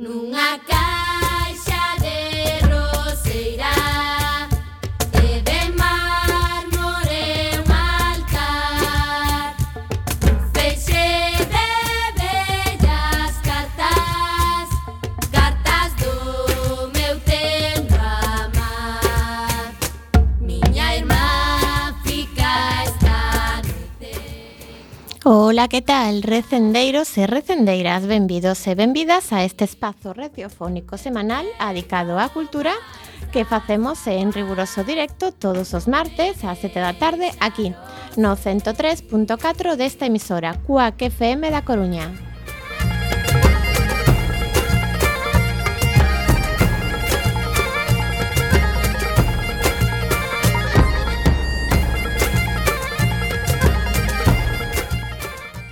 nunha casa Ola, que tal? Recendeiros e recendeiras, benvidos e benvidas a este espazo radiofónico semanal adicado á cultura que facemos en riguroso directo todos os martes ás 7 da tarde aquí no 103.4 desta emisora, Cuac FM da Coruña.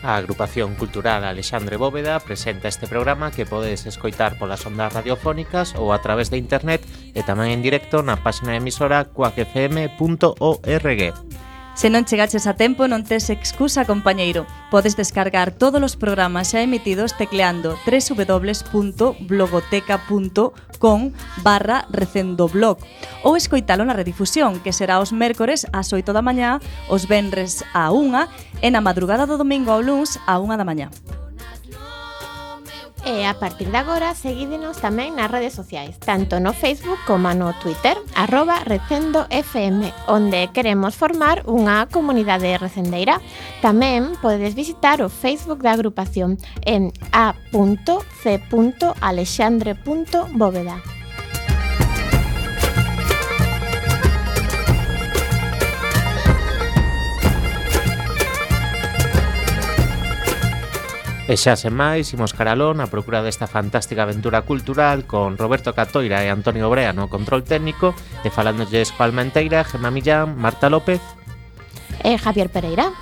A agrupación cultural Alexandre Bóveda presenta este programa que podedes escoitar polas ondas radiofónicas ou a través de internet e tamén en directo na páxina emisora coacfm.org. Se non chegaches a tempo, non tes excusa, compañeiro. Podes descargar todos os programas xa emitidos tecleando www.blogoteca.com barra recendoblog ou escoitalo na redifusión, que será os mércores ás 8 da mañá, os venres a 1 e na madrugada do domingo ao luns a 1 da mañá. E a partir de agora seguídenos tamén nas redes sociais, tanto no Facebook como no Twitter, arroba Recendo FM, onde queremos formar unha comunidade recendeira. Tamén podedes visitar o Facebook da agrupación en a.c.alexandre.bóveda. E xa sen máis, imos caralón a procura desta fantástica aventura cultural con Roberto Catoira e Antonio Brea no control técnico e falándolles Juan Menteira, Gemma Millán, Marta López e Javier Pereira.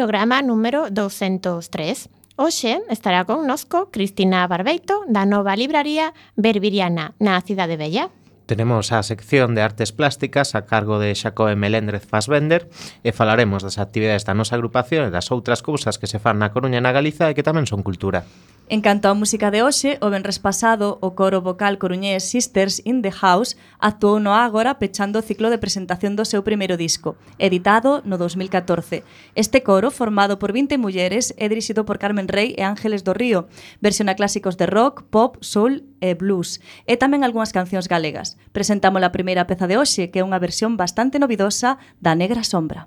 programa número 203. Hoxe estará connosco Cristina Barbeito da nova libraría Berbiriana na cidade Bella. Tenemos a sección de artes plásticas a cargo de Xacobe Meléndrez Fassbender e falaremos das actividades da nosa agrupación e das outras cousas que se fan na Coruña e na Galiza e que tamén son cultura. En canto á música de hoxe, o venres pasado, o coro vocal coruñés Sisters in the House actuou no Ágora pechando o ciclo de presentación do seu primeiro disco, editado no 2014. Este coro, formado por 20 mulleres, é dirixido por Carmen Rey e Ángeles do Río, versiona clásicos de rock, pop, soul e blues, e tamén algunhas cancións galegas. Presentamos a primeira peza de hoxe, que é unha versión bastante novidosa da Negra Sombra.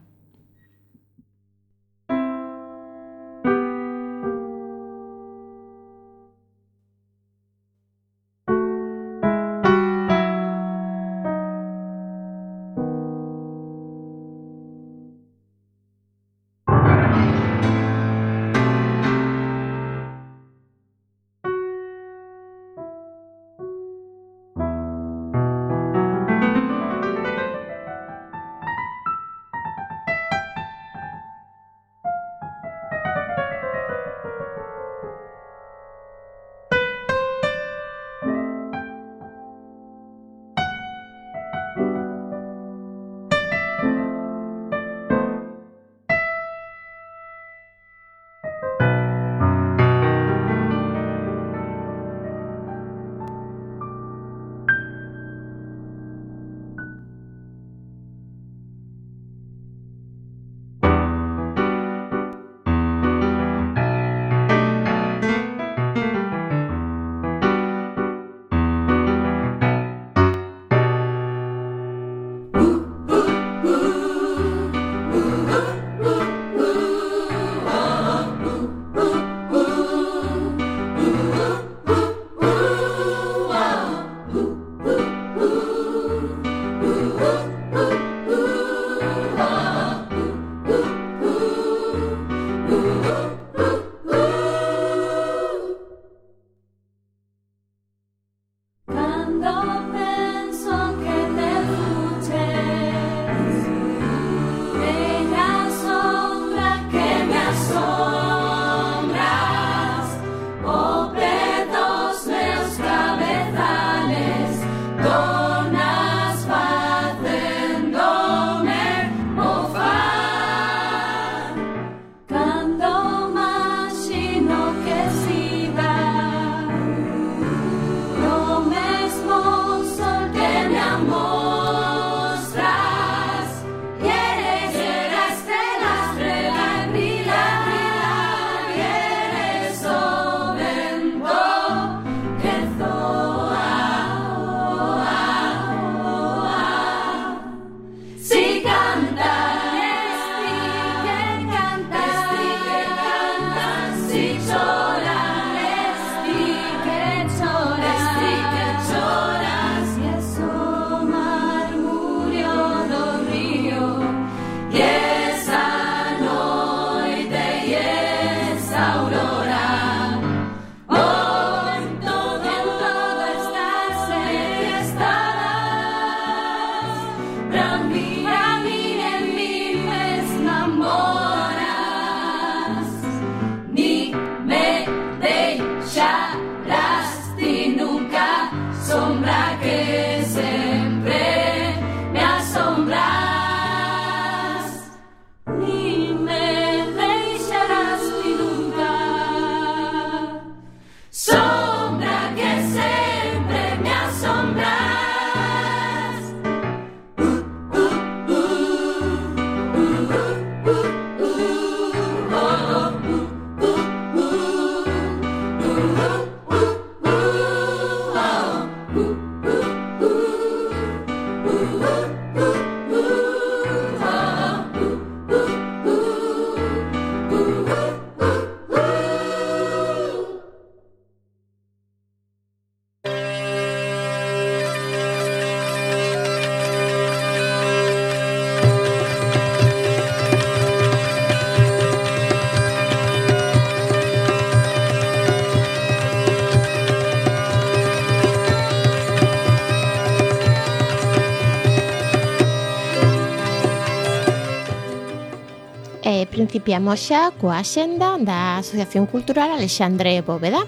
principiamos xa coa axenda da Asociación Cultural Alexandre Bóveda.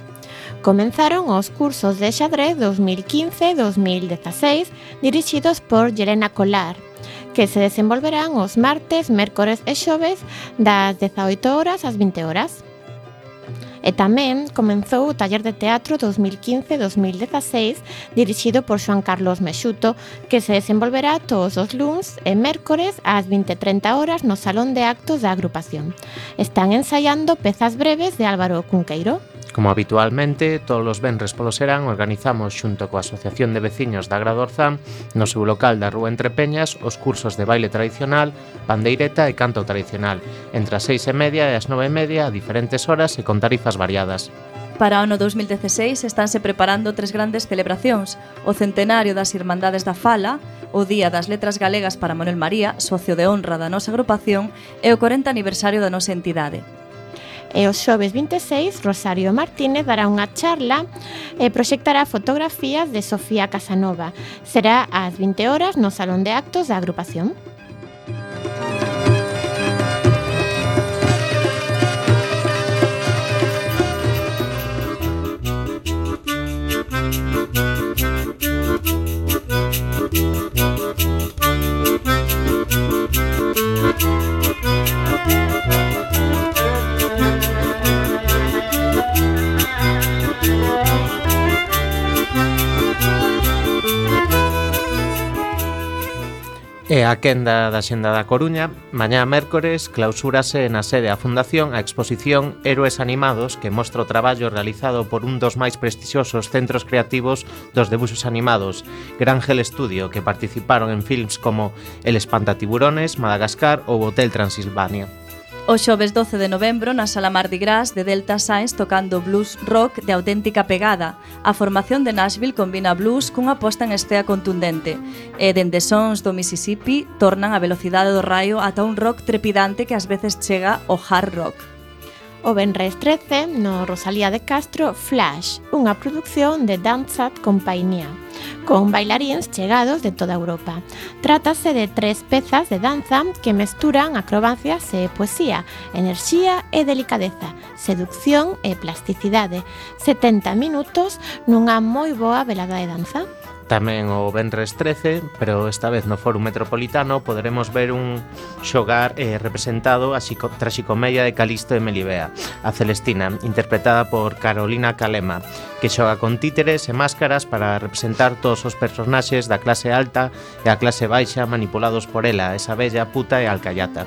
Comenzaron os cursos de xadrez 2015-2016 dirixidos por Yelena Colar, que se desenvolverán os martes, mércores e xoves das 18 horas ás 20 horas. E tamén comenzou o taller de teatro 2015-2016 dirixido por Xoan Carlos Mexuto que se desenvolverá todos os luns e mércores ás 20.30 horas no Salón de Actos da agrupación. Están ensaiando pezas breves de Álvaro Cunqueiro, Como habitualmente, todos os venres polo serán organizamos xunto coa Asociación de Veciños da Gradorzán no seu local da Rúa Entre Peñas os cursos de baile tradicional, pandeireta e canto tradicional, entre as seis e media e as nove e media a diferentes horas e con tarifas variadas. Para o ano 2016 estánse preparando tres grandes celebracións, o centenario das Irmandades da Fala, o Día das Letras Galegas para Manuel María, socio de honra da nosa agrupación, e o 40 aniversario da nosa entidade. E os xoves 26, Rosario Martínez dará unha charla e proxectará fotografías de Sofía Casanova. Será ás 20 horas no Salón de Actos da agrupación. Música E a quenda da Xenda da Coruña, mañá mércores clausúrase na sede a Fundación a exposición Héroes Animados que mostra o traballo realizado por un dos máis prestixiosos centros creativos dos debuxos animados, Grangel Studio, que participaron en films como El Espantatiburones, Madagascar ou Hotel Transilvania. O xoves 12 de novembro na Sala Mardi Gras de Delta Sainz tocando blues rock de auténtica pegada. A formación de Nashville combina blues cunha posta en escena contundente. E dende sons do Mississippi tornan a velocidade do raio ata un rock trepidante que ás veces chega ao hard rock. O Benres 13, no Rosalía de Castro, Flash, unha produción de Danzat Compañía, con bailaríns chegados de toda Europa. Trátase de tres pezas de danza que mesturan acrobacias e poesía, enerxía e delicadeza, seducción e plasticidade. 70 minutos nunha moi boa velada de danza. Tamén o Benres 13, pero esta vez no Fórum Metropolitano poderemos ver un xogar eh, representado a xico, traxicomedia de Calisto e Melibea, a Celestina, interpretada por Carolina Calema, que xoga con títeres e máscaras para representar todos os personaxes da clase alta e a clase baixa manipulados por ela, esa bella puta e alcayata.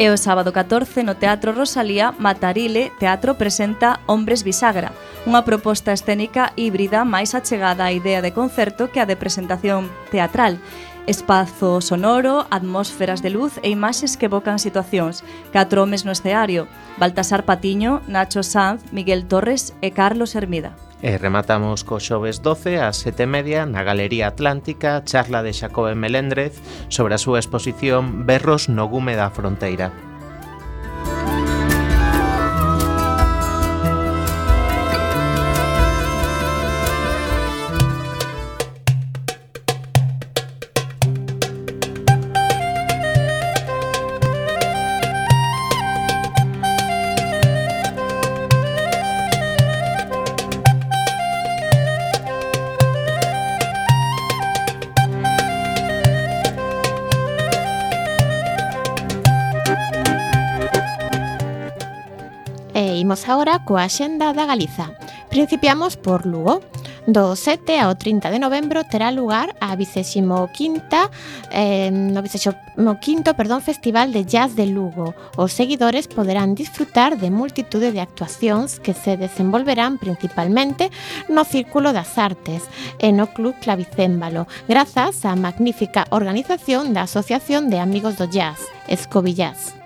E o sábado 14 no Teatro Rosalía, Matarile Teatro presenta Hombres Bisagra, unha proposta escénica híbrida máis achegada á idea de concerto que a de presentación teatral. Espazo sonoro, atmósferas de luz e imaxes que evocan situacións. Catro homes no esceario, Baltasar Patiño, Nacho Sanz, Miguel Torres e Carlos Hermida. E rematamos co xoves 12 ás 7 media na Galería Atlántica charla de Xacobe Melendrez sobre a súa exposición Berros no gume da fronteira. coa Xenda da Galiza. Principiamos por Lugo. Do 7 ao 30 de novembro terá lugar a 25ª eh, no 25º, perdón, Festival de Jazz de Lugo. Os seguidores poderán disfrutar de multitude de actuacións que se desenvolverán principalmente no Círculo das Artes e no Club Clavicémbalo, grazas á magnífica organización da Asociación de Amigos do Jazz, Escovillás.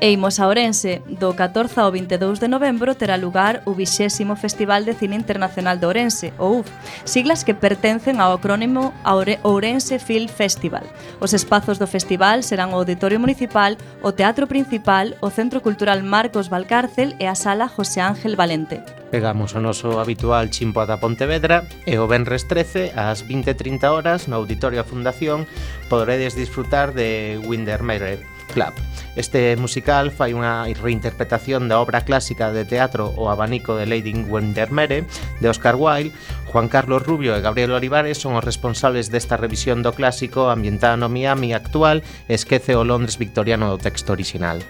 E imos a Ourense. do 14 ao 22 de novembro terá lugar o 20º Festival de Cine Internacional de Ourense, ou UF, siglas que pertencen ao acrónimo Ourense Film Festival. Os espazos do festival serán o Auditorio Municipal, o Teatro Principal, o Centro Cultural Marcos Valcárcel e a Sala José Ángel Valente. Pegamos o noso habitual chimpo da Pontevedra e o Benres 13 ás 20.30 horas no Auditorio a Fundación poderedes disfrutar de Windermere, Club. Este musical fai unha reinterpretación da obra clásica de teatro O abanico de Lady Windermere de Oscar Wilde. Juan Carlos Rubio e Gabriel Olivares son os responsables desta revisión do clásico ambientada no Miami actual e esquece o Londres victoriano do texto original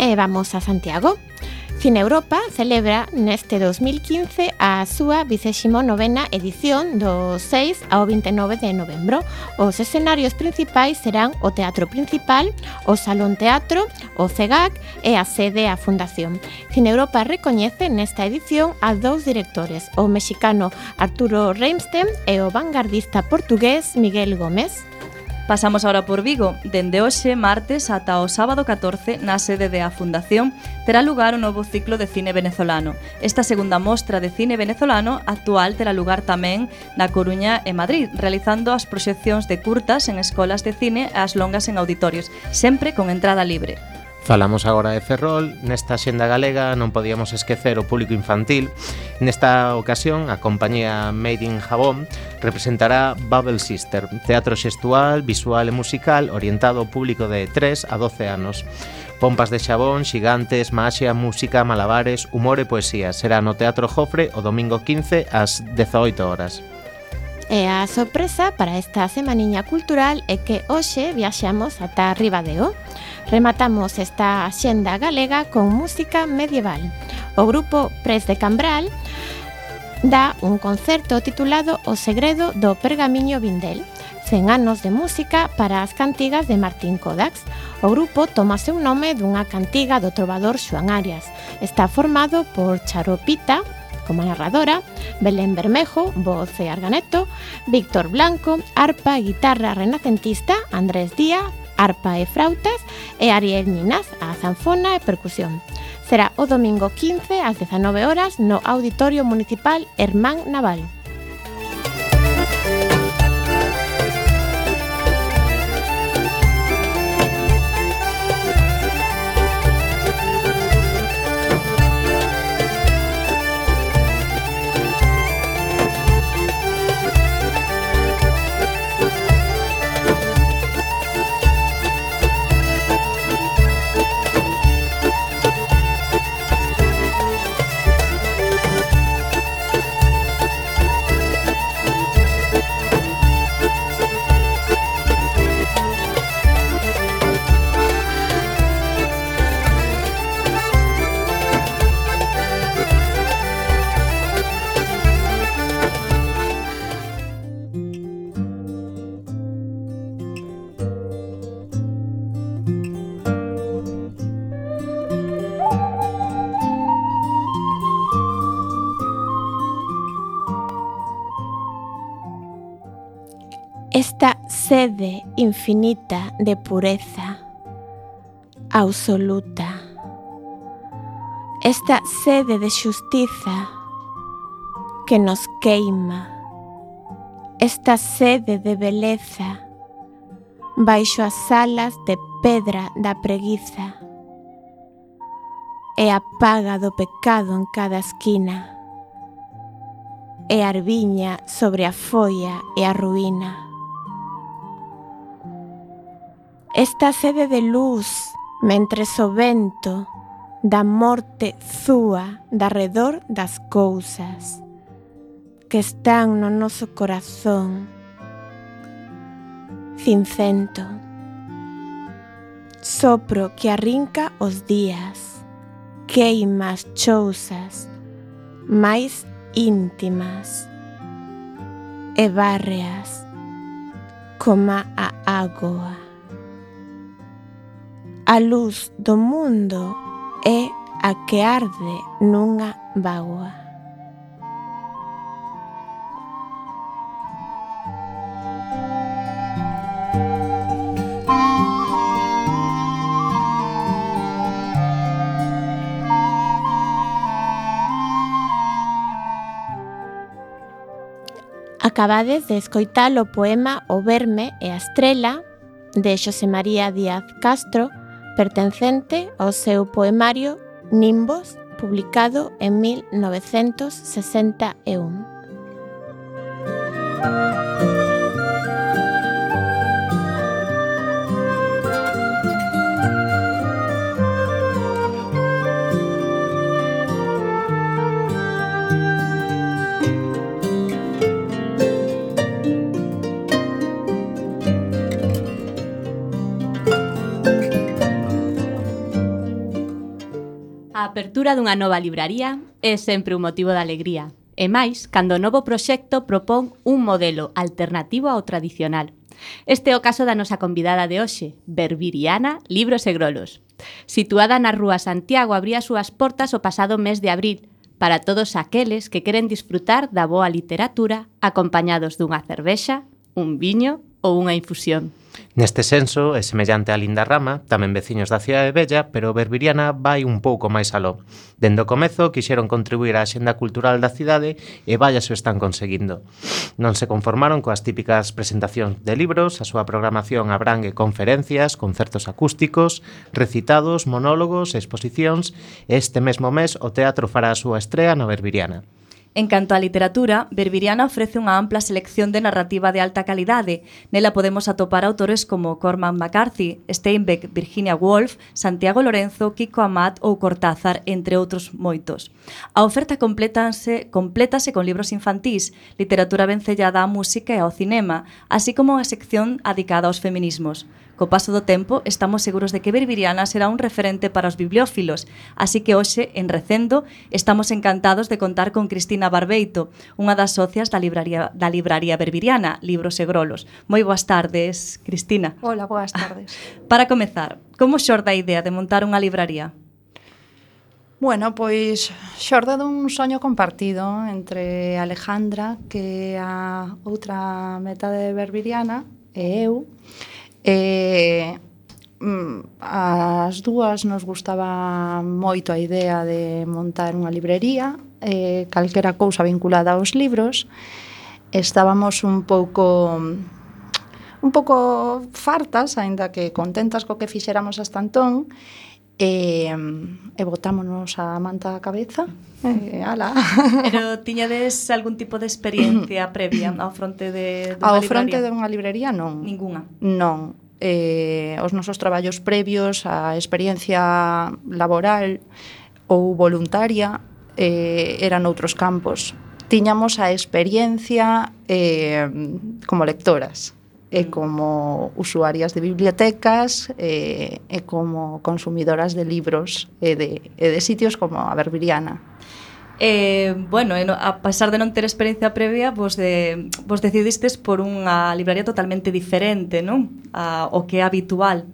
e vamos a Santiago. Cine Europa celebra neste 2015 a súa 29ª edición do 6 ao 29 de novembro. Os escenarios principais serán o Teatro Principal, o Salón Teatro, o CEGAC e a sede a Fundación. Cine Europa recoñece nesta edición a dous directores, o mexicano Arturo Reimstein e o vanguardista portugués Miguel Gómez. Pasamos agora por Vigo. Dende hoxe, martes, ata o sábado 14, na sede da Fundación, terá lugar o novo ciclo de cine venezolano. Esta segunda mostra de cine venezolano actual terá lugar tamén na Coruña e Madrid, realizando as proxeccións de curtas en escolas de cine e as longas en auditorios, sempre con entrada libre. Falamos agora de Ferrol, nesta xenda galega non podíamos esquecer o público infantil. Nesta ocasión, a compañía Made in Jabón representará Bubble Sister, teatro xestual, visual e musical orientado ao público de 3 a 12 anos. Pompas de xabón, xigantes, maxia, música, malabares, humor e poesía. Será no Teatro Jofre o domingo 15 ás 18 horas. E a sorpresa para esta semaniña cultural é que hoxe viaxamos ata Ribadeo. Rematamos esta xenda galega con música medieval. O grupo Pres de Cambral dá un concerto titulado O segredo do pergamiño Vindel, 100 anos de música para as cantigas de Martín Kodax. O grupo tomase un nome dunha cantiga do trovador Xoan Arias. Está formado por Charopita, como narradora, Belén Bermejo, voz e arganeto, Víctor Blanco, arpa guitarra renacentista, Andrés Díaz, arpa e frautas e Ariel Ninas, a zanfona e percusión. Será o domingo 15 ás 19 horas no Auditorio Municipal Hermán Naval. sede infinita de pureza absoluta. Esta sede de xustiza que nos queima. Esta sede de beleza baixo as alas de pedra da preguiza. E a paga do pecado en cada esquina. E a arviña sobre a folla e a ruína Esta sede de luz, mentres o vento da morte zúa da redor das cousas que están no noso corazón. Cincento. Sopro que arrinca os días queima as chousas máis íntimas e bárreas coma a ágoa A luz do mundo é a que arde nunha bagua. Acabades de escoitar o poema O verme e a estrela de Xosé María Díaz Castro pertencente ao seu poemario Nimbos, publicado en 1961. apertura dunha nova libraría é sempre un motivo de alegría. E máis, cando o novo proxecto propón un modelo alternativo ao tradicional. Este é o caso da nosa convidada de hoxe, Berbiriana Libros e Grolos. Situada na Rúa Santiago, abría as súas portas o pasado mes de abril, para todos aqueles que queren disfrutar da boa literatura acompañados dunha cervexa, un viño ou unha infusión. Neste senso, é semellante a Linda Rama, tamén veciños da cidade bella, pero Berbiriana vai un pouco máis aló. Dende o comezo quixeron contribuir á xenda cultural da cidade e vallas o están conseguindo. Non se conformaron coas típicas presentacións de libros, a súa programación abrangue conferencias, concertos acústicos, recitados, monólogos, exposicións e este mesmo mes o teatro fará a súa estrea na Berbiriana. En canto á literatura, Berbiriana ofrece unha ampla selección de narrativa de alta calidade. Nela podemos atopar autores como Cormac McCarthy, Steinbeck, Virginia Woolf, Santiago Lorenzo, Kiko Amat ou Cortázar, entre outros moitos. A oferta completase, complétase con libros infantís, literatura vencellada á música e ao cinema, así como a sección adicada aos feminismos. Co paso do tempo, estamos seguros de que Berbiriana será un referente para os bibliófilos, así que hoxe, en Recendo, estamos encantados de contar con Cristina Barbeito, unha das socias da libraría, da libraría Berbiriana, Libros e Grolos. Moi boas tardes, Cristina. Hola, boas tardes. Para comezar, como xorda a idea de montar unha libraría? Bueno, pois xorda dun soño compartido entre Alejandra, que é a outra metade de Berbiriana, e eu, E mm, as dúas nos gustaba moito a idea de montar unha librería, eh, calquera cousa vinculada aos libros. Estábamos un pouco un pouco fartas, aínda que contentas co que fixéramos hasta entón, e, e botámonos a manta a cabeza e ala. Pero tiñades algún tipo de experiencia previa ao fronte de, de Ao fronte de unha librería non. Ninguna. Non. Eh, os nosos traballos previos, a experiencia laboral ou voluntaria eh, eran outros campos. Tiñamos a experiencia eh, como lectoras e mm. como usuarias de bibliotecas e, e como consumidoras de libros e de, e de sitios como a Berbiriana. Eh, bueno, eh, a pasar de non ter experiencia previa, vos, de, vos decidistes por unha libraría totalmente diferente, non? A, o que é habitual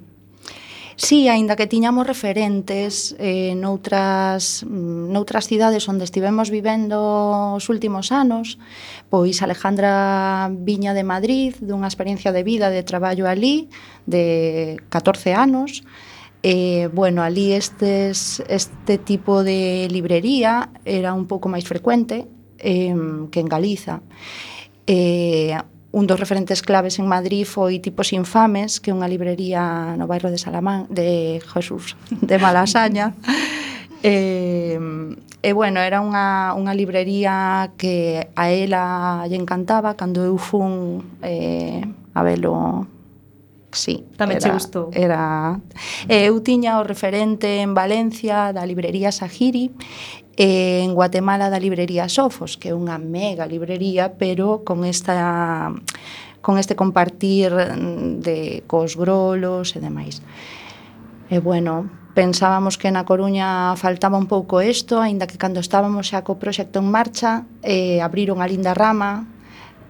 Sí, aínda que tiñamos referentes eh, noutras, mm, noutras cidades onde estivemos vivendo os últimos anos, pois Alejandra viña de Madrid, dunha experiencia de vida de traballo ali, de 14 anos, Eh, bueno, ali estes, este tipo de librería era un pouco máis frecuente eh, que en Galiza. Eh, un dos referentes claves en Madrid foi Tipos Infames, que é unha librería no bairro de Salamán, de Jesús, de Malasaña. Eh, e, eh, bueno, era unha, unha librería que a ela lle encantaba cando eu fun eh, a velo Sí. Tamén era, che gustou. Era... Eh, eu tiña o referente en Valencia da librería Sahiri en Guatemala da librería Sofos, que é unha mega librería, pero con esta con este compartir de cos grolos e demais. E bueno, pensábamos que na Coruña faltaba un pouco isto, aínda que cando estábamos xa co proxecto en marcha, eh, abriron a linda rama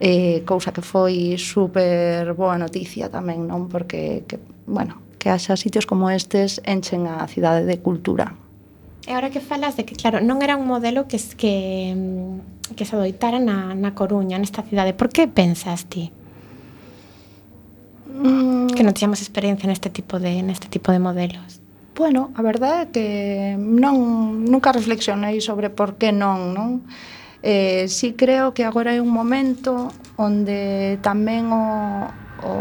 eh, cousa que foi super boa noticia tamén, non? Porque, que, bueno, que haxa sitios como estes enchen a cidade de cultura. E ahora que falas de que, claro, non era un modelo que que, que se adoitara na, na Coruña, nesta cidade, por que pensas ti? Mm. Que non tiñamos experiencia neste tipo de neste tipo de modelos. Bueno, a verdade é que non nunca reflexionei sobre por que non, non? Eh, sí creo que agora é un momento onde tamén o, o,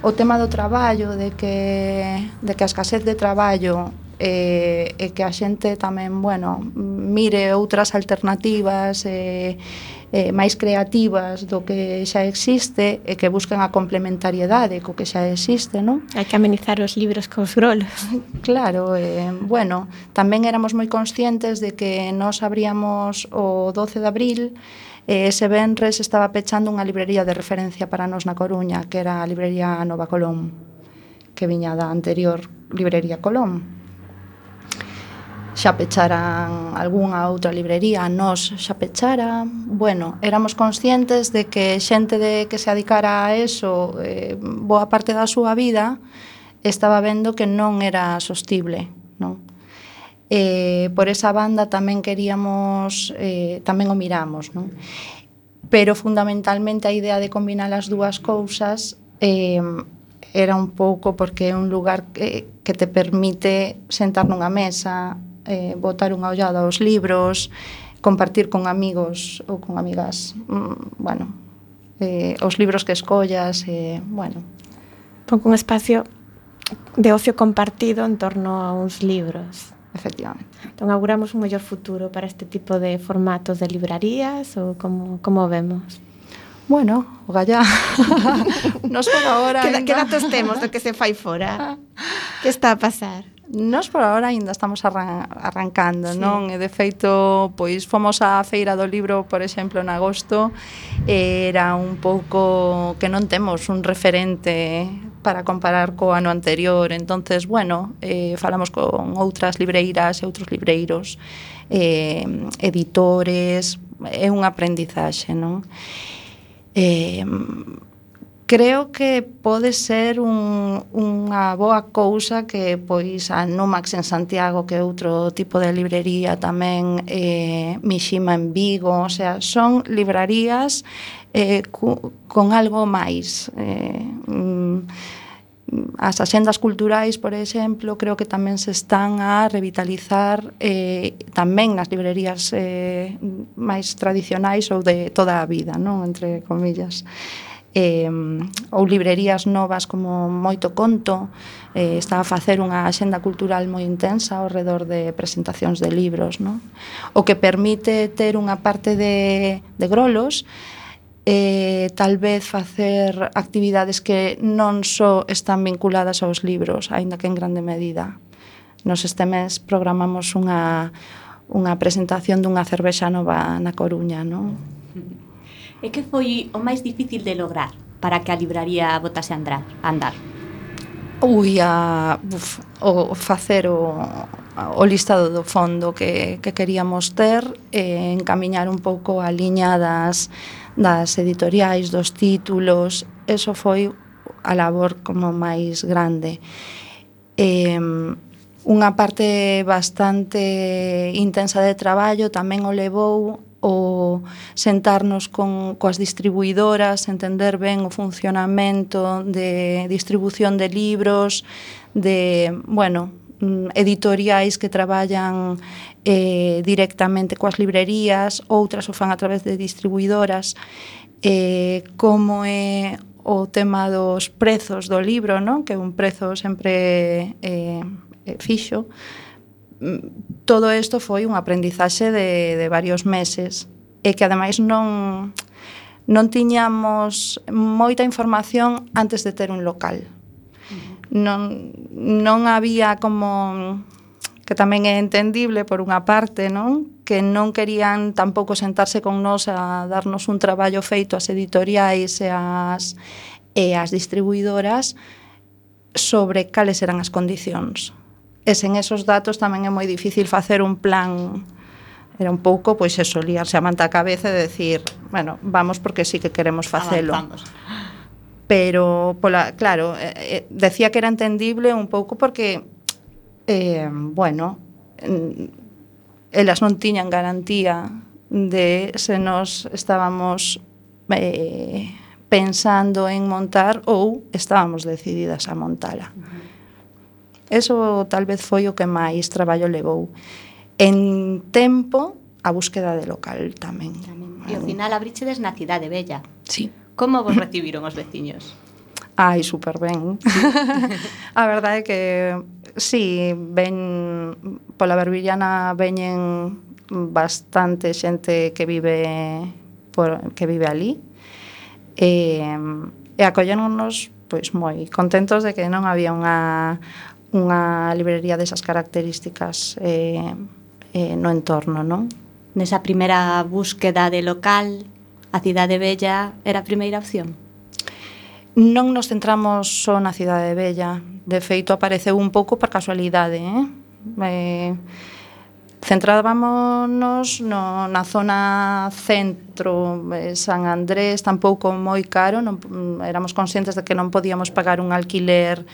o tema do traballo, de que, de que a escasez de traballo eh, e que a xente tamén, bueno, mire outras alternativas e eh, eh, máis creativas do que xa existe e que buscan a complementariedade co que xa existe, non? Hai que amenizar os libros cos grolos. Claro, eh, bueno, tamén éramos moi conscientes de que nós abríamos o 12 de abril e ese venres estaba pechando unha librería de referencia para nós na Coruña, que era a librería Nova Colón, que viña da anterior librería Colón xa pecharan algunha outra librería, nós xa pechara, bueno, éramos conscientes de que xente de que se adicara a eso eh, boa parte da súa vida estaba vendo que non era sostible, non? Eh, por esa banda tamén queríamos, eh, tamén o miramos, non? Pero fundamentalmente a idea de combinar as dúas cousas eh, era un pouco porque é un lugar que, que te permite sentar nunha mesa, eh, botar unha ollada aos libros, compartir con amigos ou con amigas, mm, bueno, eh, os libros que escollas, eh, bueno. Pongo un espacio de ocio compartido en torno a uns libros. Efectivamente. Entón, auguramos un mellor futuro para este tipo de formatos de librarías ou como, como vemos? Bueno, o gallá Nos por agora Que, que datos temos do que se fai fora? que está a pasar? Nos por agora aínda estamos arran arrancando, sí. non? E de feito, pois fomos á feira do libro, por exemplo, en agosto, era un pouco que non temos un referente para comparar co ano anterior, entonces, bueno, eh, falamos con outras libreiras e outros libreiros, eh, editores, é unha aprendizaxe, non? Eh, creo que pode ser un, unha boa cousa que pois a Numax en Santiago que é outro tipo de librería tamén eh, Mishima en Vigo o sea, son librarías eh, cu, con algo máis eh, mm, as axendas culturais, por exemplo, creo que tamén se están a revitalizar eh, tamén nas librerías eh, máis tradicionais ou de toda a vida, non? entre comillas. Eh, eh, ou librerías novas como Moito Conto, eh, está a facer unha axenda cultural moi intensa ao redor de presentacións de libros, non? o que permite ter unha parte de, de grolos eh, tal vez facer actividades que non só están vinculadas aos libros, aínda que en grande medida. Nos este mes programamos unha, unha presentación dunha cervexa nova na Coruña, non? E que foi o máis difícil de lograr para que a libraría botase a andar? A andar? Ui, a, uf, o facer o, o listado do fondo que, que queríamos ter e encamiñar un pouco a liña das, das editoriais, dos títulos, eso foi a labor como máis grande. E, unha parte bastante intensa de traballo tamén o levou o sentarnos con coas distribuidoras, entender ben o funcionamento de distribución de libros, de, bueno, mm, editoriais que traballan eh, directamente coas librerías, outras o fan a través de distribuidoras, eh, como é o tema dos prezos do libro, non? que é un prezo sempre eh, eh fixo, todo isto foi un aprendizaxe de, de varios meses e que ademais non non tiñamos moita información antes de ter un local. Non, non había como que tamén é entendible por unha parte, non? Que non querían tampouco sentarse con nós a darnos un traballo feito ás editoriais e ás, e ás distribuidoras sobre cales eran as condicións e sen esos datos tamén é moi difícil facer un plan era un pouco, pois eso, liarse a manta a cabeza e decir, bueno, vamos porque sí que queremos facelo. Avanzamos. Pero, pola, claro, eh, eh, decía que era entendible un pouco porque, eh, bueno, elas non tiñan garantía de se nos estábamos eh, pensando en montar ou estábamos decididas a montala. Uh -huh Eso tal vez foi o que máis traballo levou. En tempo, a búsqueda de local tamén. E ao final abríchedes na cidade bella. Sí. Como vos recibiron os veciños? Ai, super ben. a verdade é que sí, ven pola Berbillana veñen bastante xente que vive por, que vive ali. Eh, e, e acolleronnos pois moi contentos de que non había unha unha librería desas características eh, eh, no entorno, non? Nesa primeira búsqueda de local, a Cidade Bella era a primeira opción? Non nos centramos só na Cidade Bella. De feito, apareceu un pouco por casualidade, eh? eh centrábamos no, na zona centro eh, San Andrés tampouco moi caro non, éramos conscientes de que non podíamos pagar un alquiler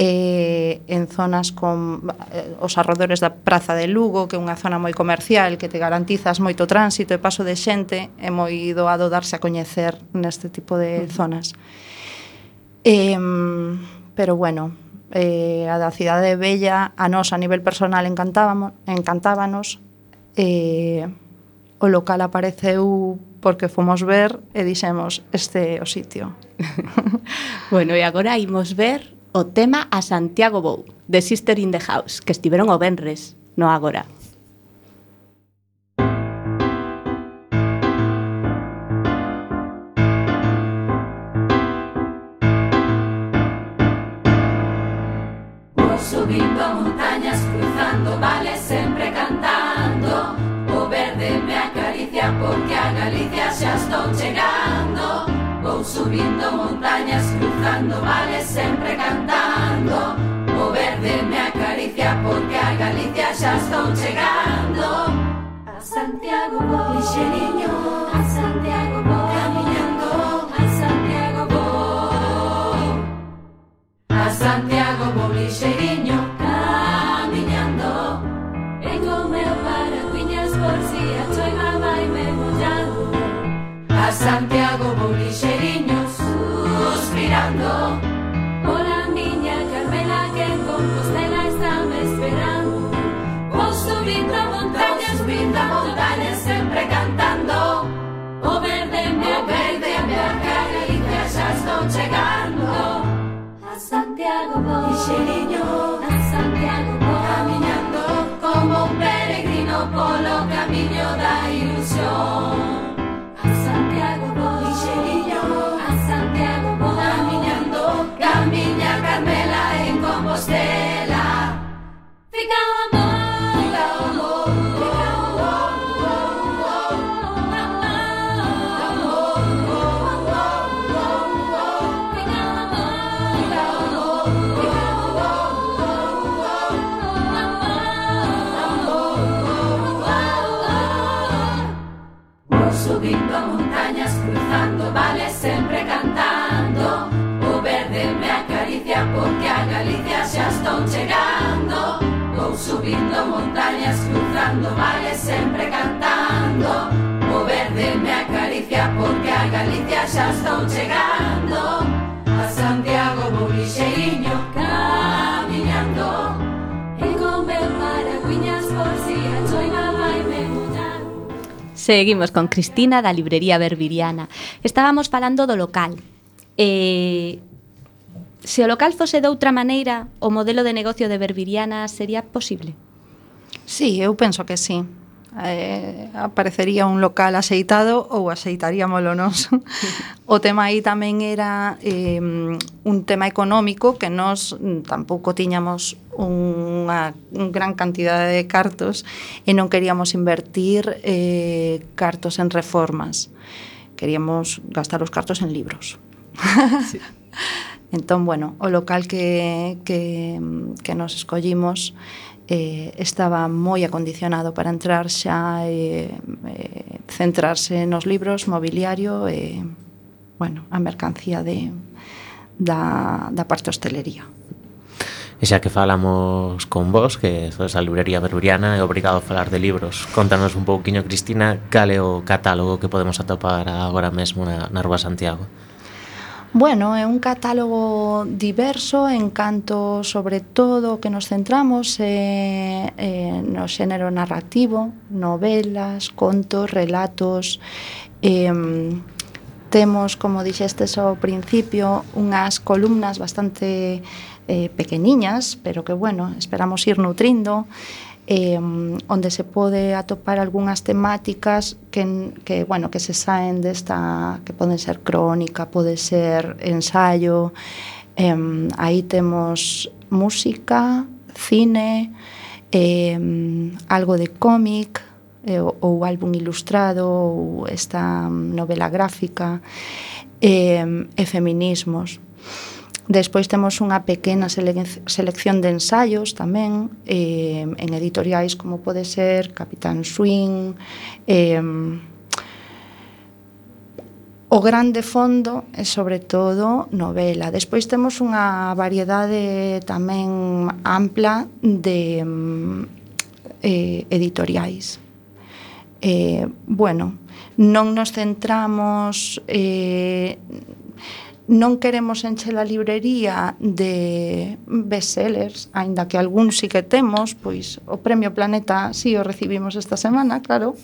eh, en zonas con eh, os arredores da Praza de Lugo, que é unha zona moi comercial, que te garantizas moito tránsito e paso de xente, é moi doado darse a coñecer neste tipo de zonas. Eh, pero bueno, eh, a da cidade de Bella a nós a nivel personal encantábamos, encantábanos eh, o local apareceu porque fomos ver e dixemos este o sitio. bueno, e agora imos ver o tema a Santiago Bou, de Sister in the House, que estiveron o Benres, no agora. Subindo montañas, cruzando vales, sempre cantando O verde me acaricia porque a Galicia xa estou chegando Vou subindo montañas, cruzando vales, sempre cantando. O verde me acaricia porque a Galicia xa estou chegando. A Santiago vou, lixeriño, a Santiago vou, camiñando, a Santiago. A Santiago vou lixeriño, A Santiago vou lixeriño suspirando. Pola miña Carmela que en Compostela está me esperando. Vou subindo a montaña, subindo a montaña sempre cantando. O verde, me verde, a miña que xa estou chegando A Santiago vou lixeriño A Santiago vou camiñando como un peregrino polo camiño da ilusión. ficava Seguimos con Cristina da librería Berbiriana. Estábamos falando do local. Eh, se o local fose de outra maneira, o modelo de negocio de Berbiriana sería posible? Sí, eu penso que sí eh, aparecería un local aceitado ou aceitaríamolo nós. o tema aí tamén era eh, un tema económico que nós mm, tampouco tiñamos unha gran cantidade de cartos e non queríamos invertir eh, cartos en reformas. Queríamos gastar os cartos en libros. sí. entón, bueno, o local que, que, que nos escollimos eh, estaba moi acondicionado para entrar xa e eh, eh, centrarse nos libros, mobiliario e, eh, bueno, a mercancía de, da, da parte hostelería. E xa que falamos con vos, que sois a librería berberiana, e obrigado a falar de libros. Contanos un pouquiño, Cristina, cal é o catálogo que podemos atopar agora mesmo na, na Rúa Santiago? Bueno, é un catálogo diverso en canto sobre todo que nos centramos eh, eh, no xénero narrativo, novelas, contos, relatos, eh, temos, como dixestes ao principio, unhas columnas bastante eh, pequeniñas, pero que, bueno, esperamos ir nutrindo, eh, onde se pode atopar algunhas temáticas que, que, bueno, que se saen desta, que poden ser crónica, pode ser ensayo, eh, aí temos música, cine, eh, algo de cómic, eh, ou álbum ilustrado, ou esta novela gráfica, eh, e feminismos. Despois temos unha pequena selección de ensaios tamén eh, en editoriais como pode ser Capitán Swing. Eh, o grande fondo é sobre todo novela. Despois temos unha variedade tamén ampla de eh, editoriais. Eh, bueno, non nos centramos eh, non queremos encher a librería de bestsellers, aínda que algún sí que temos, pois o Premio Planeta sí o recibimos esta semana, claro,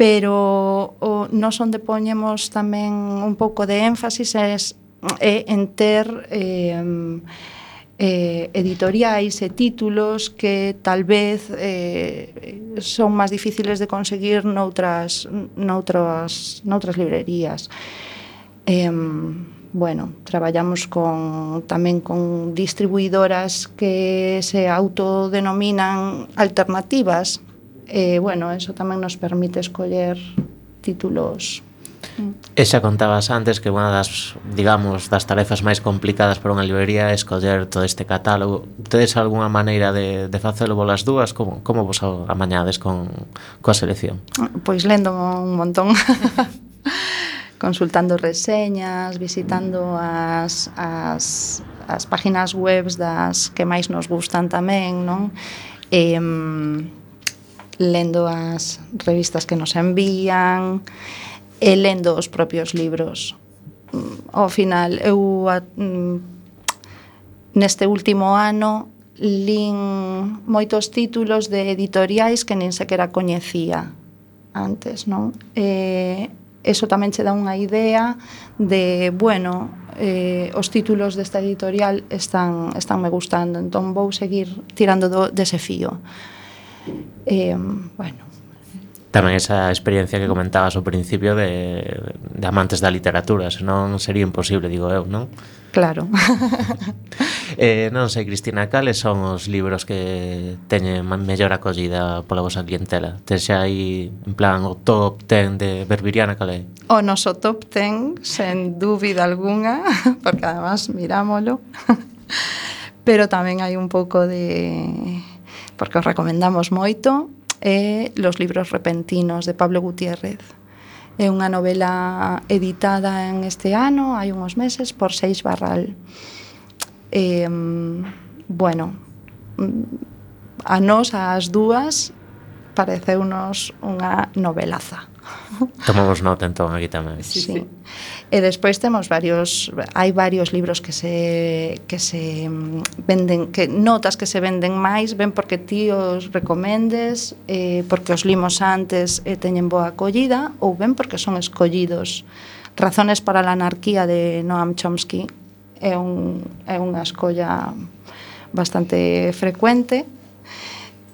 pero o, nos onde poñemos tamén un pouco de énfasis é, é en ter eh, eh, editoriais e títulos que tal vez eh, son máis difíciles de conseguir noutras, noutras, noutras librerías. Eh, Bueno, traballamos con tamén con distribuidoras que se autodenominan alternativas. Eh, bueno, eso tamén nos permite escoller títulos mm. E xa contabas antes que unha das, digamos, das tarefas máis complicadas para unha librería é escoller todo este catálogo. Tedes algunha maneira de, de facelo bolas dúas? Como, como vos amañades con, coa selección? Pois lendo un montón. consultando reseñas, visitando as, as, as páginas webs das que máis nos gustan tamén, non? E, lendo as revistas que nos envían, e lendo os propios libros. Mm, ao final, eu a, mm, neste último ano lin moitos títulos de editoriais que nin sequera coñecía antes, non? E, eso tamén che dá unha idea de, bueno, eh, os títulos desta editorial están, están me gustando, entón vou seguir tirando do, dese fío. Eh, bueno, tamén esa experiencia que comentabas ao principio de, de amantes da literatura, senón sería imposible, digo eu, non? Claro. eh, non sei, Cristina, cales son os libros que teñen mellor acollida pola vosa clientela? Te xa aí, en plan, o top 10 de Berbiriana, cal é? O noso top 10, sen dúbida alguna, porque además mirámolo, pero tamén hai un pouco de... porque os recomendamos moito, eh, los libros repentinos de Pablo Gutiérrez É unha novela editada en este ano, hai uns meses, por Seis Barral. Eh, bueno, a nós, as dúas, pareceunos unha novelaza. Tomamos nota entón aquí tamén. Sí, sí. E despois temos varios hai varios libros que se que se mm, venden, que notas que se venden máis, ben porque ti os recomendes, eh porque os limos antes e teñen boa acollida ou ben porque son escollidos. Razones para la anarquía de Noam Chomsky é un é unha escolla bastante frecuente.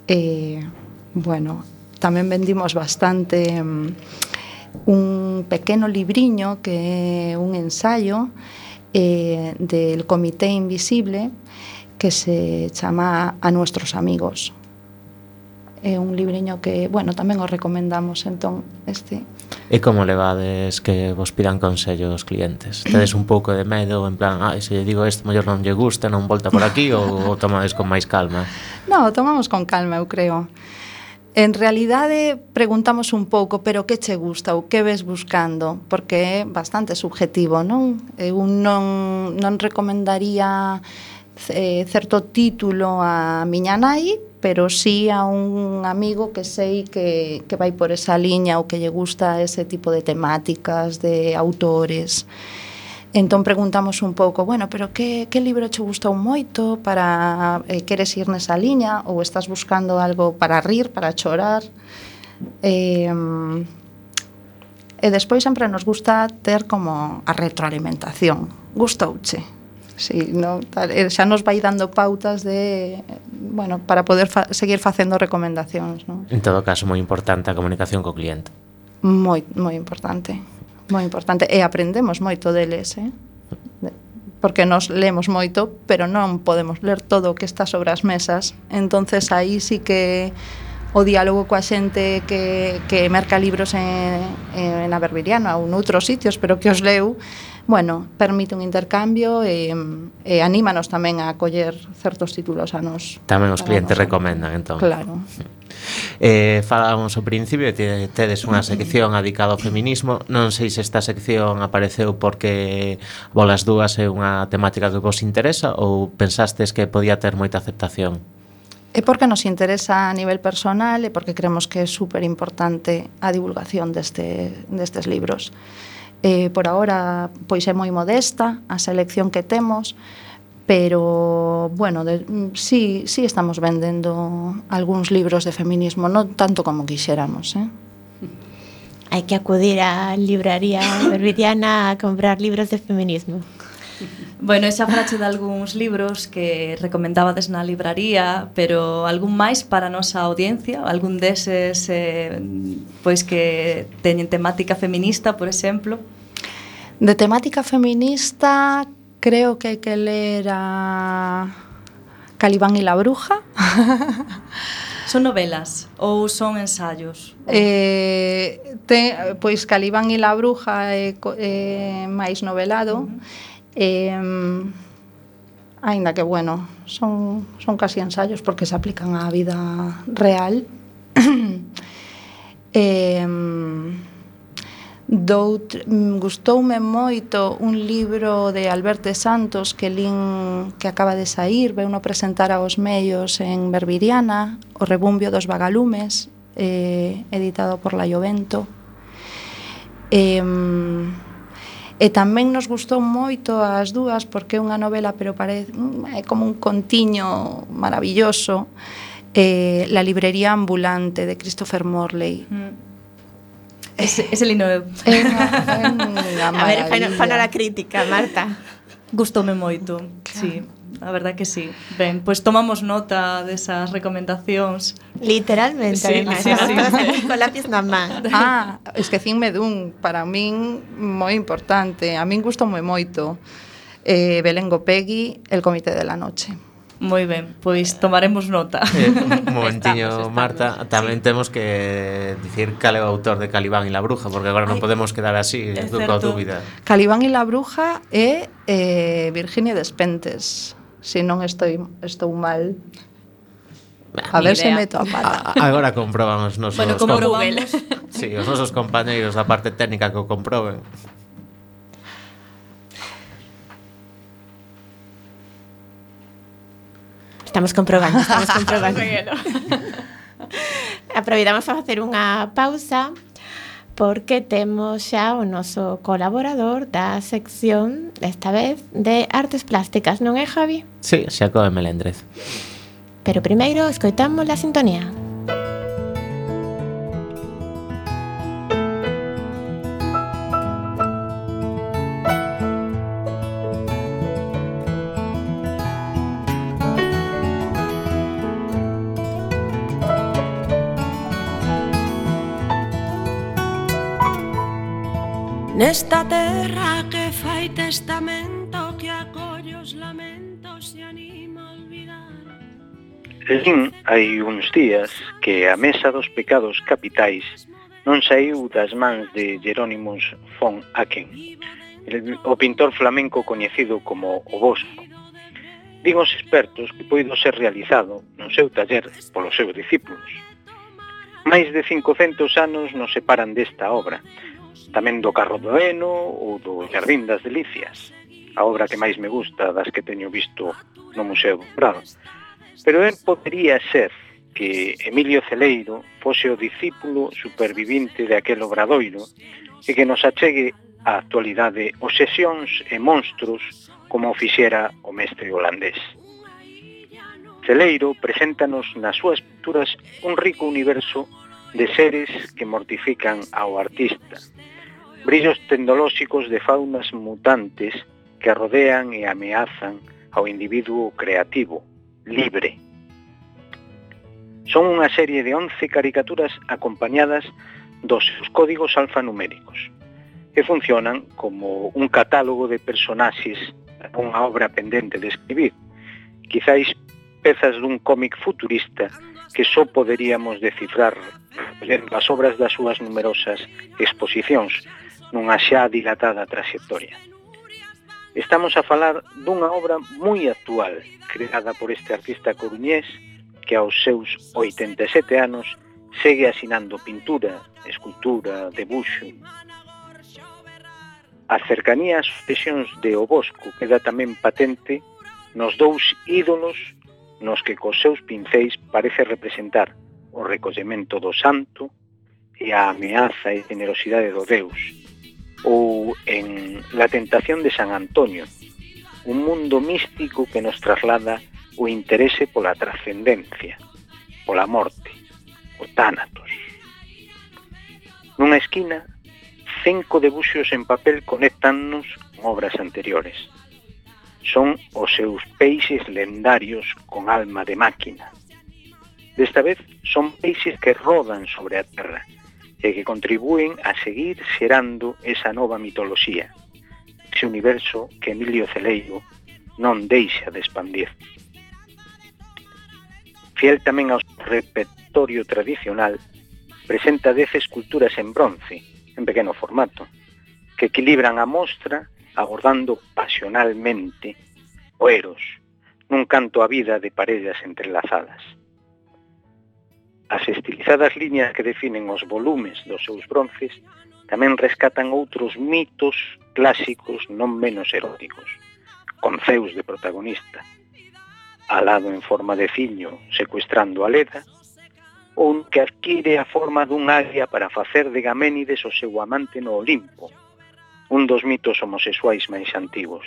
Eh Bueno, tamén vendimos bastante mm, un pequeno libriño que é un ensaio eh, del Comité Invisible que se chama A Nuestros Amigos. É un libriño que, bueno, tamén o recomendamos entón este. E como levades que vos pidan consello os clientes? Tedes un pouco de medo, en plan, ah, se lle digo isto, mellor non lle gusta, non volta por aquí, ou, ou tomades con máis calma? No, tomamos con calma, eu creo. En realidade preguntamos un pouco, pero que che gusta ou que ves buscando, porque é bastante subjetivo, non? Eu non non recomendaría eh, certo título a miña nai, pero sí a un amigo que sei que, que vai por esa liña ou que lle gusta ese tipo de temáticas, de autores. Eh, Entón preguntamos un pouco, bueno, pero que, que libro che gustou moito para eh, queres ir nesa liña ou estás buscando algo para rir, para chorar? Eh, e despois sempre nos gusta ter como a retroalimentación. Gustouche. Sí, no, tal, eh, xa nos vai dando pautas de, bueno, para poder fa seguir facendo recomendacións, non? En todo caso, moi importante a comunicación co cliente. Moi, moi importante moi importante e aprendemos moito deles, eh? porque nos lemos moito, pero non podemos ler todo o que está sobre as mesas. Entonces aí sí que o diálogo coa xente que, que merca libros en, en Aberbiriano ou noutros sitios, pero que os leu, bueno, permite un intercambio e, e anímanos tamén a coller certos títulos a nos. Tamén os clientes nos recomendan, entón. Claro. Eh, falábamos ao principio, tedes unha sección adicada ao feminismo. Non sei se esta sección apareceu porque Bolas dúas é unha temática que vos interesa ou pensastes que podía ter moita aceptación? É porque nos interesa a nivel personal e porque creemos que é super importante a divulgación deste, destes libros. Eh, por agora, pois é moi modesta a selección que temos, pero, bueno, de, mm, sí, sí estamos vendendo algúns libros de feminismo, non tanto como quixéramos, eh? Hai que acudir á libraría berbidiana a comprar libros de feminismo bueno, xa falache de algúns libros que recomendabades na libraría, pero algún máis para a nosa audiencia, algún deses eh, pois que teñen temática feminista, por exemplo? De temática feminista creo que hai que ler a Calibán e la bruja. Son novelas ou son ensaios? Eh, te, pois Calibán e la bruja é, é máis novelado. Uh -huh Eh, ainda que, bueno, son, son casi ensayos porque se aplican á vida real. eh, dout, gustoume moito un libro de Alberto Santos que lin que acaba de sair, veu no presentar aos medios en Berbiriana, O rebumbio dos vagalumes, eh, editado por La Jovento. Eh, E tamén nos gustou moito as dúas porque é unha novela, pero parece mm, é como un contiño maravilloso. Eh, la librería ambulante de Christopher Morley. Mm. Ese, ese lindo eu. a ver, fan, a crítica, Marta. Gustoume moito, claro. sí a verdad que sí. Ben, pois pues tomamos nota desas recomendacións. Literalmente, sí, además, sí, sí, sí. con lápiz na man. Ah, esquecinme dun, para min moi importante, a min gusto moi moito. Eh, Belén Gopegui, El Comité de la Noche. Moi ben, pois tomaremos nota. Eh, un momentiño, estamos, estamos. Marta, tamén sí. temos que dicir cal é o autor de Calibán e la Bruja, porque agora non podemos quedar así, é dúbida. Calibán e la Bruja é eh, Virginia Despentes se non estou, estou mal. A ver se meto a pata. Agora comprobamos nos bueno, como Google. Sí, os nosos compañeiros da parte técnica que o comproben. Estamos comprobando, estamos comprobando. Aproveitamos a facer unha pausa porque temos xa o noso colaborador da sección, desta vez, de artes plásticas, non é, Javi? Sí, xa coe Melendrez. Pero primeiro escoitamos a sintonía. Esta terra que fai testamento que acolle os lamentos e anima a olvidar. Lin hai uns días que a Mesa dos Pecados Capitais non saiu das mans de Jerónimos von Aken, o pintor flamenco coñecido como o Bosco. Digo os expertos que poido ser realizado no seu taller polos seus discípulos. Mais de 500 anos nos separan desta obra, tamén do Carro do Eno ou do Jardín das Delicias, a obra que máis me gusta das que teño visto no Museo do Prado. Pero el podería ser que Emilio Celeiro fose o discípulo supervivinte de aquel obradoiro e que nos achegue á actualidade obsesións e monstruos como o fixera o mestre holandés. Celeiro preséntanos nas súas pinturas un rico universo de seres que mortifican ao artista, brillos tecnolóxicos de faunas mutantes que rodean e ameazan ao individuo creativo, libre. Son unha serie de 11 caricaturas acompañadas dos seus códigos alfanuméricos, que funcionan como un catálogo de personaxes unha obra pendente de escribir, quizáis pezas dun cómic futurista que só poderíamos descifrar en as obras das súas numerosas exposicións, nunha xa dilatada traxectoria. Estamos a falar dunha obra moi actual, creada por este artista coruñés, que aos seus 87 anos segue asinando pintura, escultura, debuxo. A cercanía ás expresións de O Bosco queda tamén patente nos dous ídolos nos que cos seus pincéis parece representar o recollemento do santo e a ameaza e generosidade do Deus, ou en La tentación de San Antonio, un mundo místico que nos traslada o interese pola trascendencia, pola morte, o tánatos. Nunha esquina, cinco debuxos en papel conectannos con obras anteriores. Son os seus peixes lendarios con alma de máquina. Desta vez son peixes que rodan sobre a terra, e que contribúen a seguir xerando esa nova mitoloxía, ese universo que Emilio Celeiro non deixa de expandir. Fiel tamén ao repertorio tradicional, presenta dez esculturas en bronce, en pequeno formato, que equilibran a mostra abordando pasionalmente o eros, nun canto a vida de parellas entrelazadas. As estilizadas liñas que definen os volumes dos seus bronces tamén rescatan outros mitos clásicos non menos eróticos, con Zeus de protagonista, alado en forma de ciño secuestrando a Leda, ou que adquire a forma dun águia para facer de Gaménides o seu amante no Olimpo, un dos mitos homosexuais máis antigos.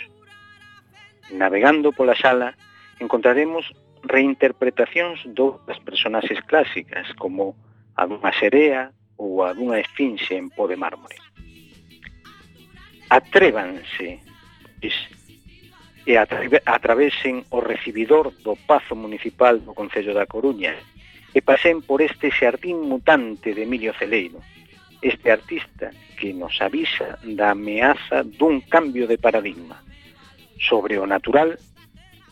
Navegando pola sala, encontraremos reinterpretacións doutras personaxes clásicas como a dunha serea ou a dunha esfinxe en pó de mármore. Atrévanse pois, e atravesen o recibidor do Pazo Municipal do Concello da Coruña e pasen por este xardín mutante de Emilio Celeiro, este artista que nos avisa da ameaza dun cambio de paradigma sobre o natural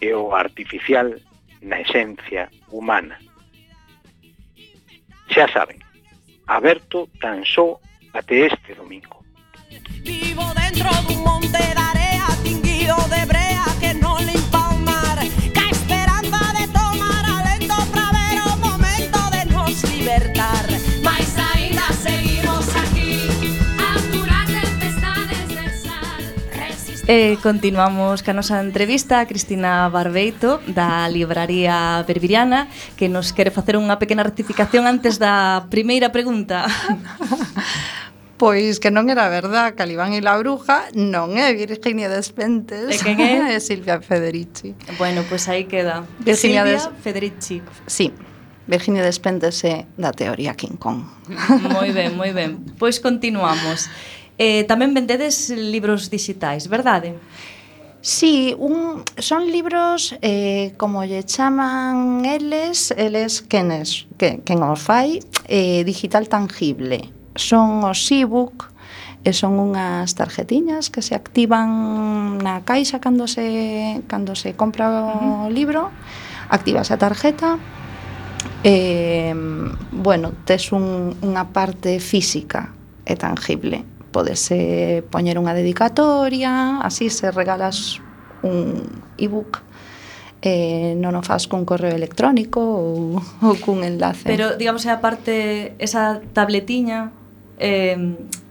e o artificial na esencia humana. Xa saben, aberto tan só até este domingo. Vivo dentro dun monte de area tinguido de brea Eh, continuamos ca nosa entrevista a Cristina Barbeito da Libraría Berbiriana que nos quere facer unha pequena rectificación antes da primeira pregunta. Pois que non era verdad, Calibán e la Bruja non é Virginia Despentes. E quen é? é Silvia Federici. Bueno, pois pues aí queda. Virginia Silvia Des... Federici. Sí. Virginia Despentes é da teoría King Kong. Moi ben, moi ben. Pois continuamos. Eh, tamén vendedes libros digitais, verdade? Sí, un, son libros eh, como lle chaman eles, eles quenes, que, quen os fai, eh, digital tangible. Son os e-book, e son unhas tarjetiñas que se activan na caixa cando se, cando se compra o libro, activas a tarjeta, eh, bueno, tes un, unha parte física e tangible podese poñer unha dedicatoria, así se regalas un ebook eh, non o faz cun correo electrónico ou, ou cun enlace. Pero, digamos, é a parte, esa tabletiña, eh,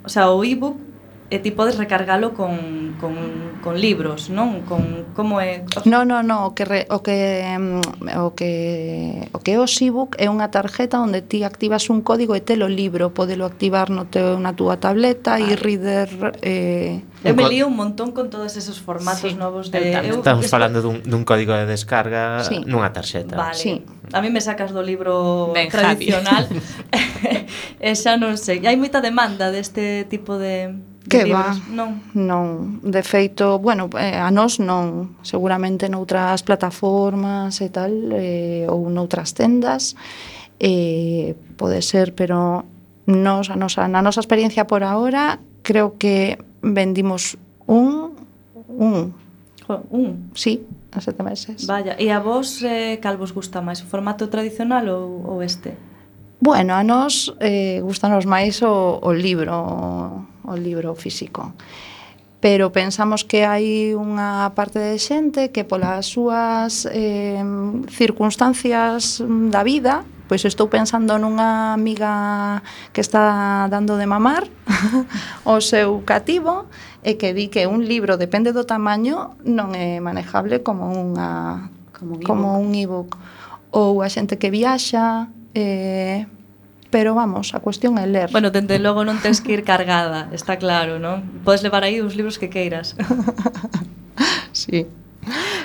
o sea, o ebook e ti podes recargalo con, con, con libros, non? Con como é No, no, no, o que re, o que mm, o que o que é o e-book é unha tarjeta onde ti activas un código e te lo libro, podelo activar no teu na túa tableta e ah. reader eh Eu me lío un montón con todos esos formatos sí, novos de eu, Estamos falando dun, dun código de descarga sí. nunha tarxeta. Vale. Sí. A mí me sacas do libro ben, tradicional. e xa non sei. Hai moita demanda deste tipo de Que libros, va? Non. Non, de feito, bueno, eh, a nós non, seguramente noutras plataformas e tal, eh, ou noutras tendas, eh, pode ser, pero nos, a nosa, na nosa experiencia por ahora, creo que vendimos un, un, un. Sí, a sete meses. Vaya, e a vos eh, cal vos gusta máis? O formato tradicional ou, ou este? Bueno, a nós eh, gustanos máis o, o libro o libro físico pero pensamos que hai unha parte de xente que polas súas eh, circunstancias da vida pois estou pensando nunha amiga que está dando de mamar o seu cativo e que di que un libro, depende do tamaño, non é manejable como unha como un ebook, como un e-book. ou a xente que viaxa, eh, pero vamos, a cuestión é ler. Bueno, dende logo non tens que ir cargada, está claro, non? Podes levar aí os libros que queiras. sí.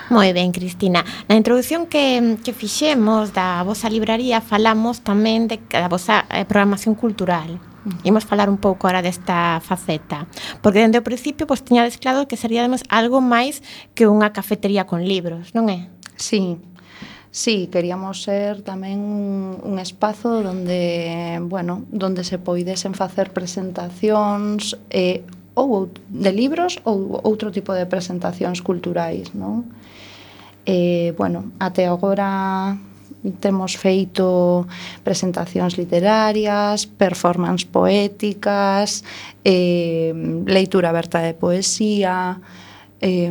Moi ben, Cristina. Na introdución que, que fixemos da vosa libraría falamos tamén de, da vosa eh, programación cultural. Mm. Imos falar un pouco ahora desta faceta Porque dende o principio pois, pues, tiñades claro que seríamos algo máis que unha cafetería con libros, non é? Sí, Sí, queríamos ser tamén un, un espazo onde, bueno, onde se poidesen facer presentacións eh, ou de libros ou outro tipo de presentacións culturais, non? Eh, bueno, até agora temos feito presentacións literarias, performance poéticas, eh, leitura aberta de poesía, eh,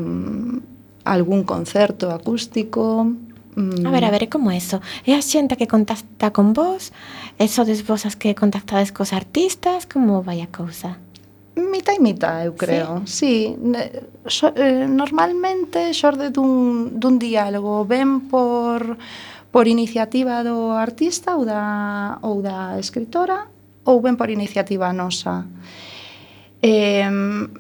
algún concerto acústico, Mm. A ver, a ver, é como eso? É a xente que contacta con vos? É sodes vos as que contactades cos artistas? Como vai a cousa? Mita e mita, eu creo. Sí, sí. So, eh, normalmente xorde dun, dun diálogo ben por por iniciativa do artista ou da, ou da escritora ou ben por iniciativa nosa. E,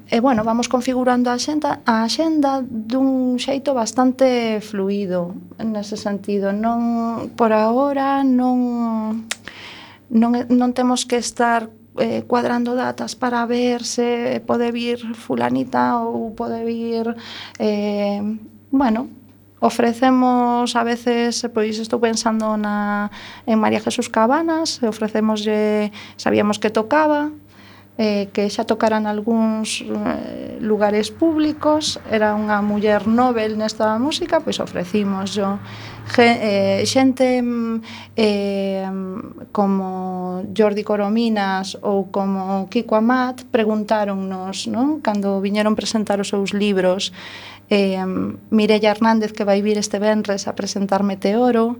e bueno, vamos configurando a xenda, a xenda dun xeito bastante fluido nese sentido. Non por agora non non non temos que estar eh, cuadrando datas para ver se pode vir fulanita ou pode vir eh, bueno, ofrecemos a veces, pois estou pensando na en María Jesús Cabanas, ofrecemoslle, sabíamos que tocaba, eh, que xa tocaran algúns eh, lugares públicos, era unha muller Nobel nesta música, pois ofrecimos yo eh, xente mm, eh, como Jordi Corominas ou como Kiko Amat preguntáronnos, non? Cando viñeron presentar os seus libros, eh, Mireia Hernández que vai vir este venres a presentar Meteoro,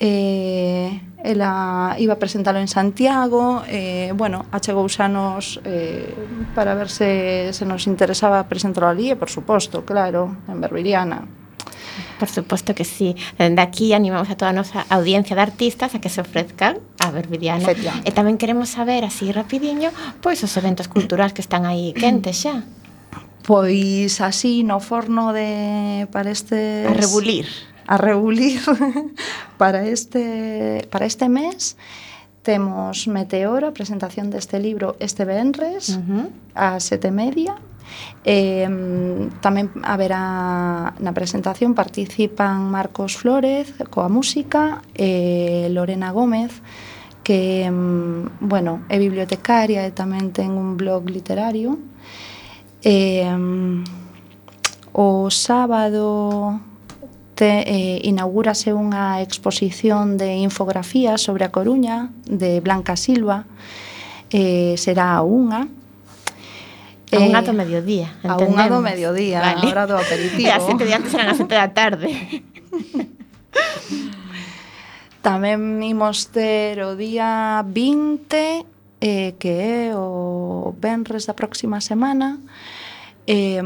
eh, ela iba a presentalo en Santiago eh, bueno, achegouse a nos eh, para ver se, se nos interesaba presentalo ali e por suposto, claro, en Berbiriana Por suposto que sí. Eh, Dende aquí animamos a toda a nosa audiencia de artistas a que se ofrezcan a Berbiriana. E eh, tamén queremos saber, así rapidiño, pois os eventos culturais que están aí quentes xa. Pois así no forno de para este a rebulir a rebulir para este, para este mes. Temos Meteora, presentación deste libro este venres, uh -huh. a sete media. Eh, tamén haberá na presentación participan Marcos Flores coa música, eh, Lorena Gómez, que, bueno, é bibliotecaria e tamén ten un blog literario. Eh, o sábado te, eh, inaugúrase unha exposición de infografía sobre a Coruña de Blanca Silva eh, será a unha A unha do eh, mediodía, entendemos. A unha do mediodía, vale. a hora do aperitivo. E as sete de antes eran as sete da tarde. Tamén imos ter o día 20 eh, que é o Benres da próxima semana eh,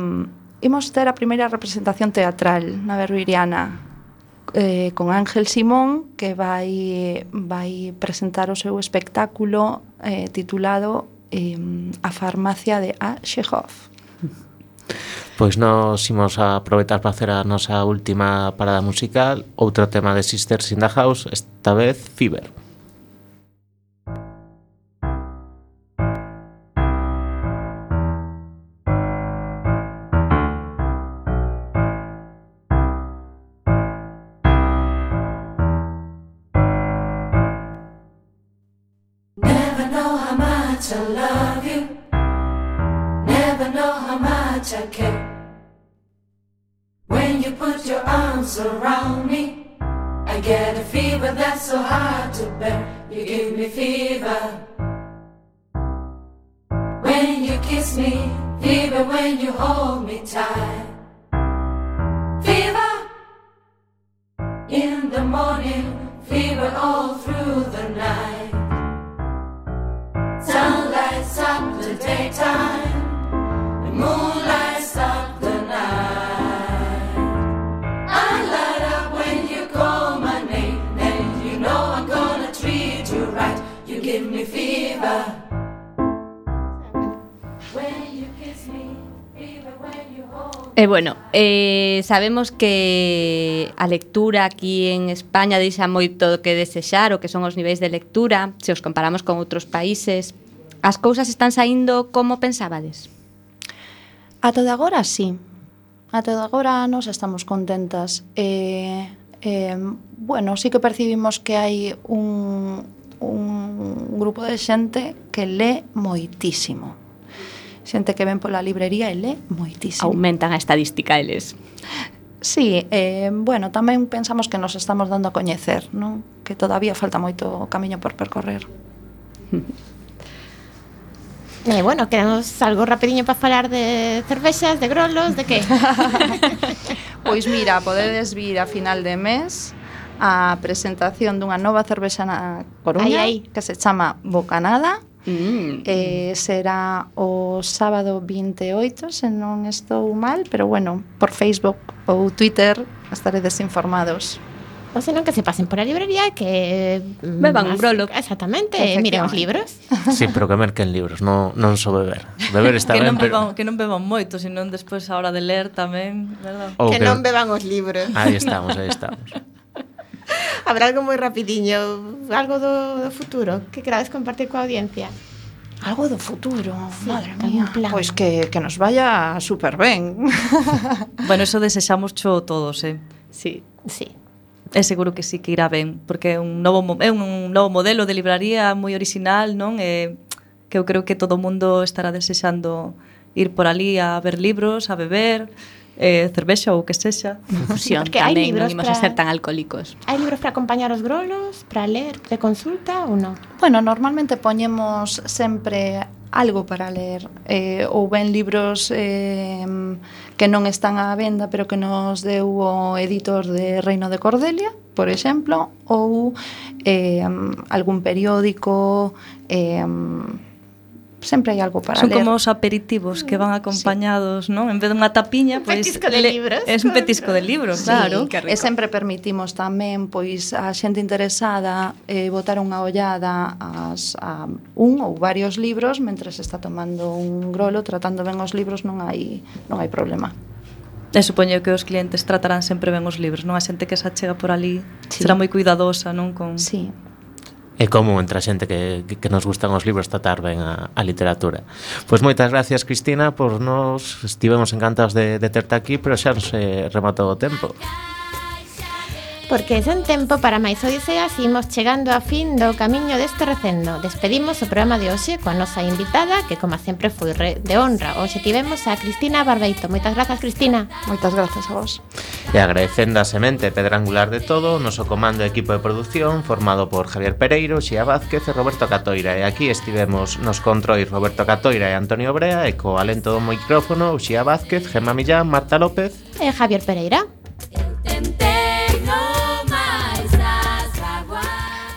imos ter a primeira representación teatral na Berruiriana eh, con Ángel Simón que vai, vai presentar o seu espectáculo eh, titulado eh, A farmacia de A. Chekhov. Pois nós imos a aproveitar para hacer a nosa última parada musical Outro tema de Sisters in the House Esta vez Fever sabemos que a lectura aquí en España deixa moito que desexar o que son os niveis de lectura, se os comparamos con outros países. As cousas están saindo como pensábades? A todo agora, sí. A todo agora nos estamos contentas. Eh, eh, bueno, sí que percibimos que hai un, un grupo de xente que lé moitísimo xente que ven pola librería e lé moitísimo. Aumentan a estadística eles. Sí, eh, bueno, tamén pensamos que nos estamos dando a coñecer, non? Que todavía falta moito camiño por percorrer. E eh, bueno, quedamos algo rapidiño para falar de cervexas, de grolos, de que? pois mira, podedes vir a final de mes a presentación dunha nova cervexa na Coruña ai, ai. que se chama Bocanada Mm. Eh, será o sábado 28, se non estou mal, pero bueno, por Facebook ou Twitter estaredes informados. O senón que se pasen por a librería e que mm, beban un brolo. Exactamente, e miren os libros. Sí, pero que merquen libros, non, non só beber. Beber está que ben, non beban. Que non beban moito, senón despois a hora de ler tamén, verdad? Ou que, que non beban os libros. Aí estamos, aí estamos. Habrá algo moi rapidiño, algo do, do futuro que querades compartir coa audiencia. Algo do futuro, sí, madre mía. Pois que, que nos vaya super ben. bueno, eso desexamos cho todos, eh? Sí. Sí. É seguro que sí que irá ben, porque é un novo, é un novo modelo de libraría moi original, non? E que eu creo que todo o mundo estará desexando ir por ali a ver libros, a beber, eh, cervexa ou que sexa. Infusión Porque tamén, libros non imos ser tan alcohólicos. Hai libros para acompañar os grolos, para ler, de consulta ou non? Bueno, normalmente poñemos sempre algo para ler eh, ou ben libros eh, que non están á venda pero que nos deu o editor de Reino de Cordelia por exemplo ou eh, algún periódico eh, sempre hai algo para Son ler. Son como os aperitivos que van acompañados, sí. non? En vez dunha tapiña, pois pues, de libros. Es un petisco de libros, sí, claro. E sempre permitimos tamén pois a xente interesada eh, botar unha ollada as, a un ou varios libros mentre se está tomando un grolo, tratando ben os libros non hai non hai problema. E supoño que os clientes tratarán sempre ben os libros, non? A xente que se achega por ali sí. será moi cuidadosa, non? Con... Sí, é común entre a xente que, que nos gustan os libros tratar ben a, a literatura. Pois moitas gracias, Cristina, por nos estivemos encantados de, de terte aquí, pero xa nos eh, rematou o tempo porque sen tempo para máis odiseas imos chegando a fin do camiño deste recendo. Despedimos o programa de hoxe coa nosa invitada, que como sempre foi re de honra. Hoxe tivemos a Cristina Barbeito. Moitas grazas, Cristina. Moitas grazas a vos. E agradecendo a semente pedra angular de todo, o noso comando e equipo de producción formado por Javier Pereiro, Xia Vázquez e Roberto Catoira. E aquí estivemos nos controis Roberto Catoira e Antonio Brea e co alento do micrófono Xia Vázquez, Gemma Millán, Marta López e Javier Pereira.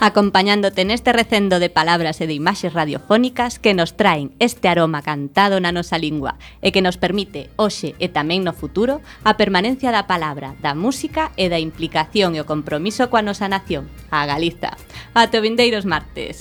acompañándote neste recendo de palabras e de imaxes radiofónicas que nos traen este aroma cantado na nosa lingua e que nos permite, hoxe e tamén no futuro, a permanencia da palabra, da música e da implicación e o compromiso coa nosa nación, a Galiza. Ate o vindeiros martes.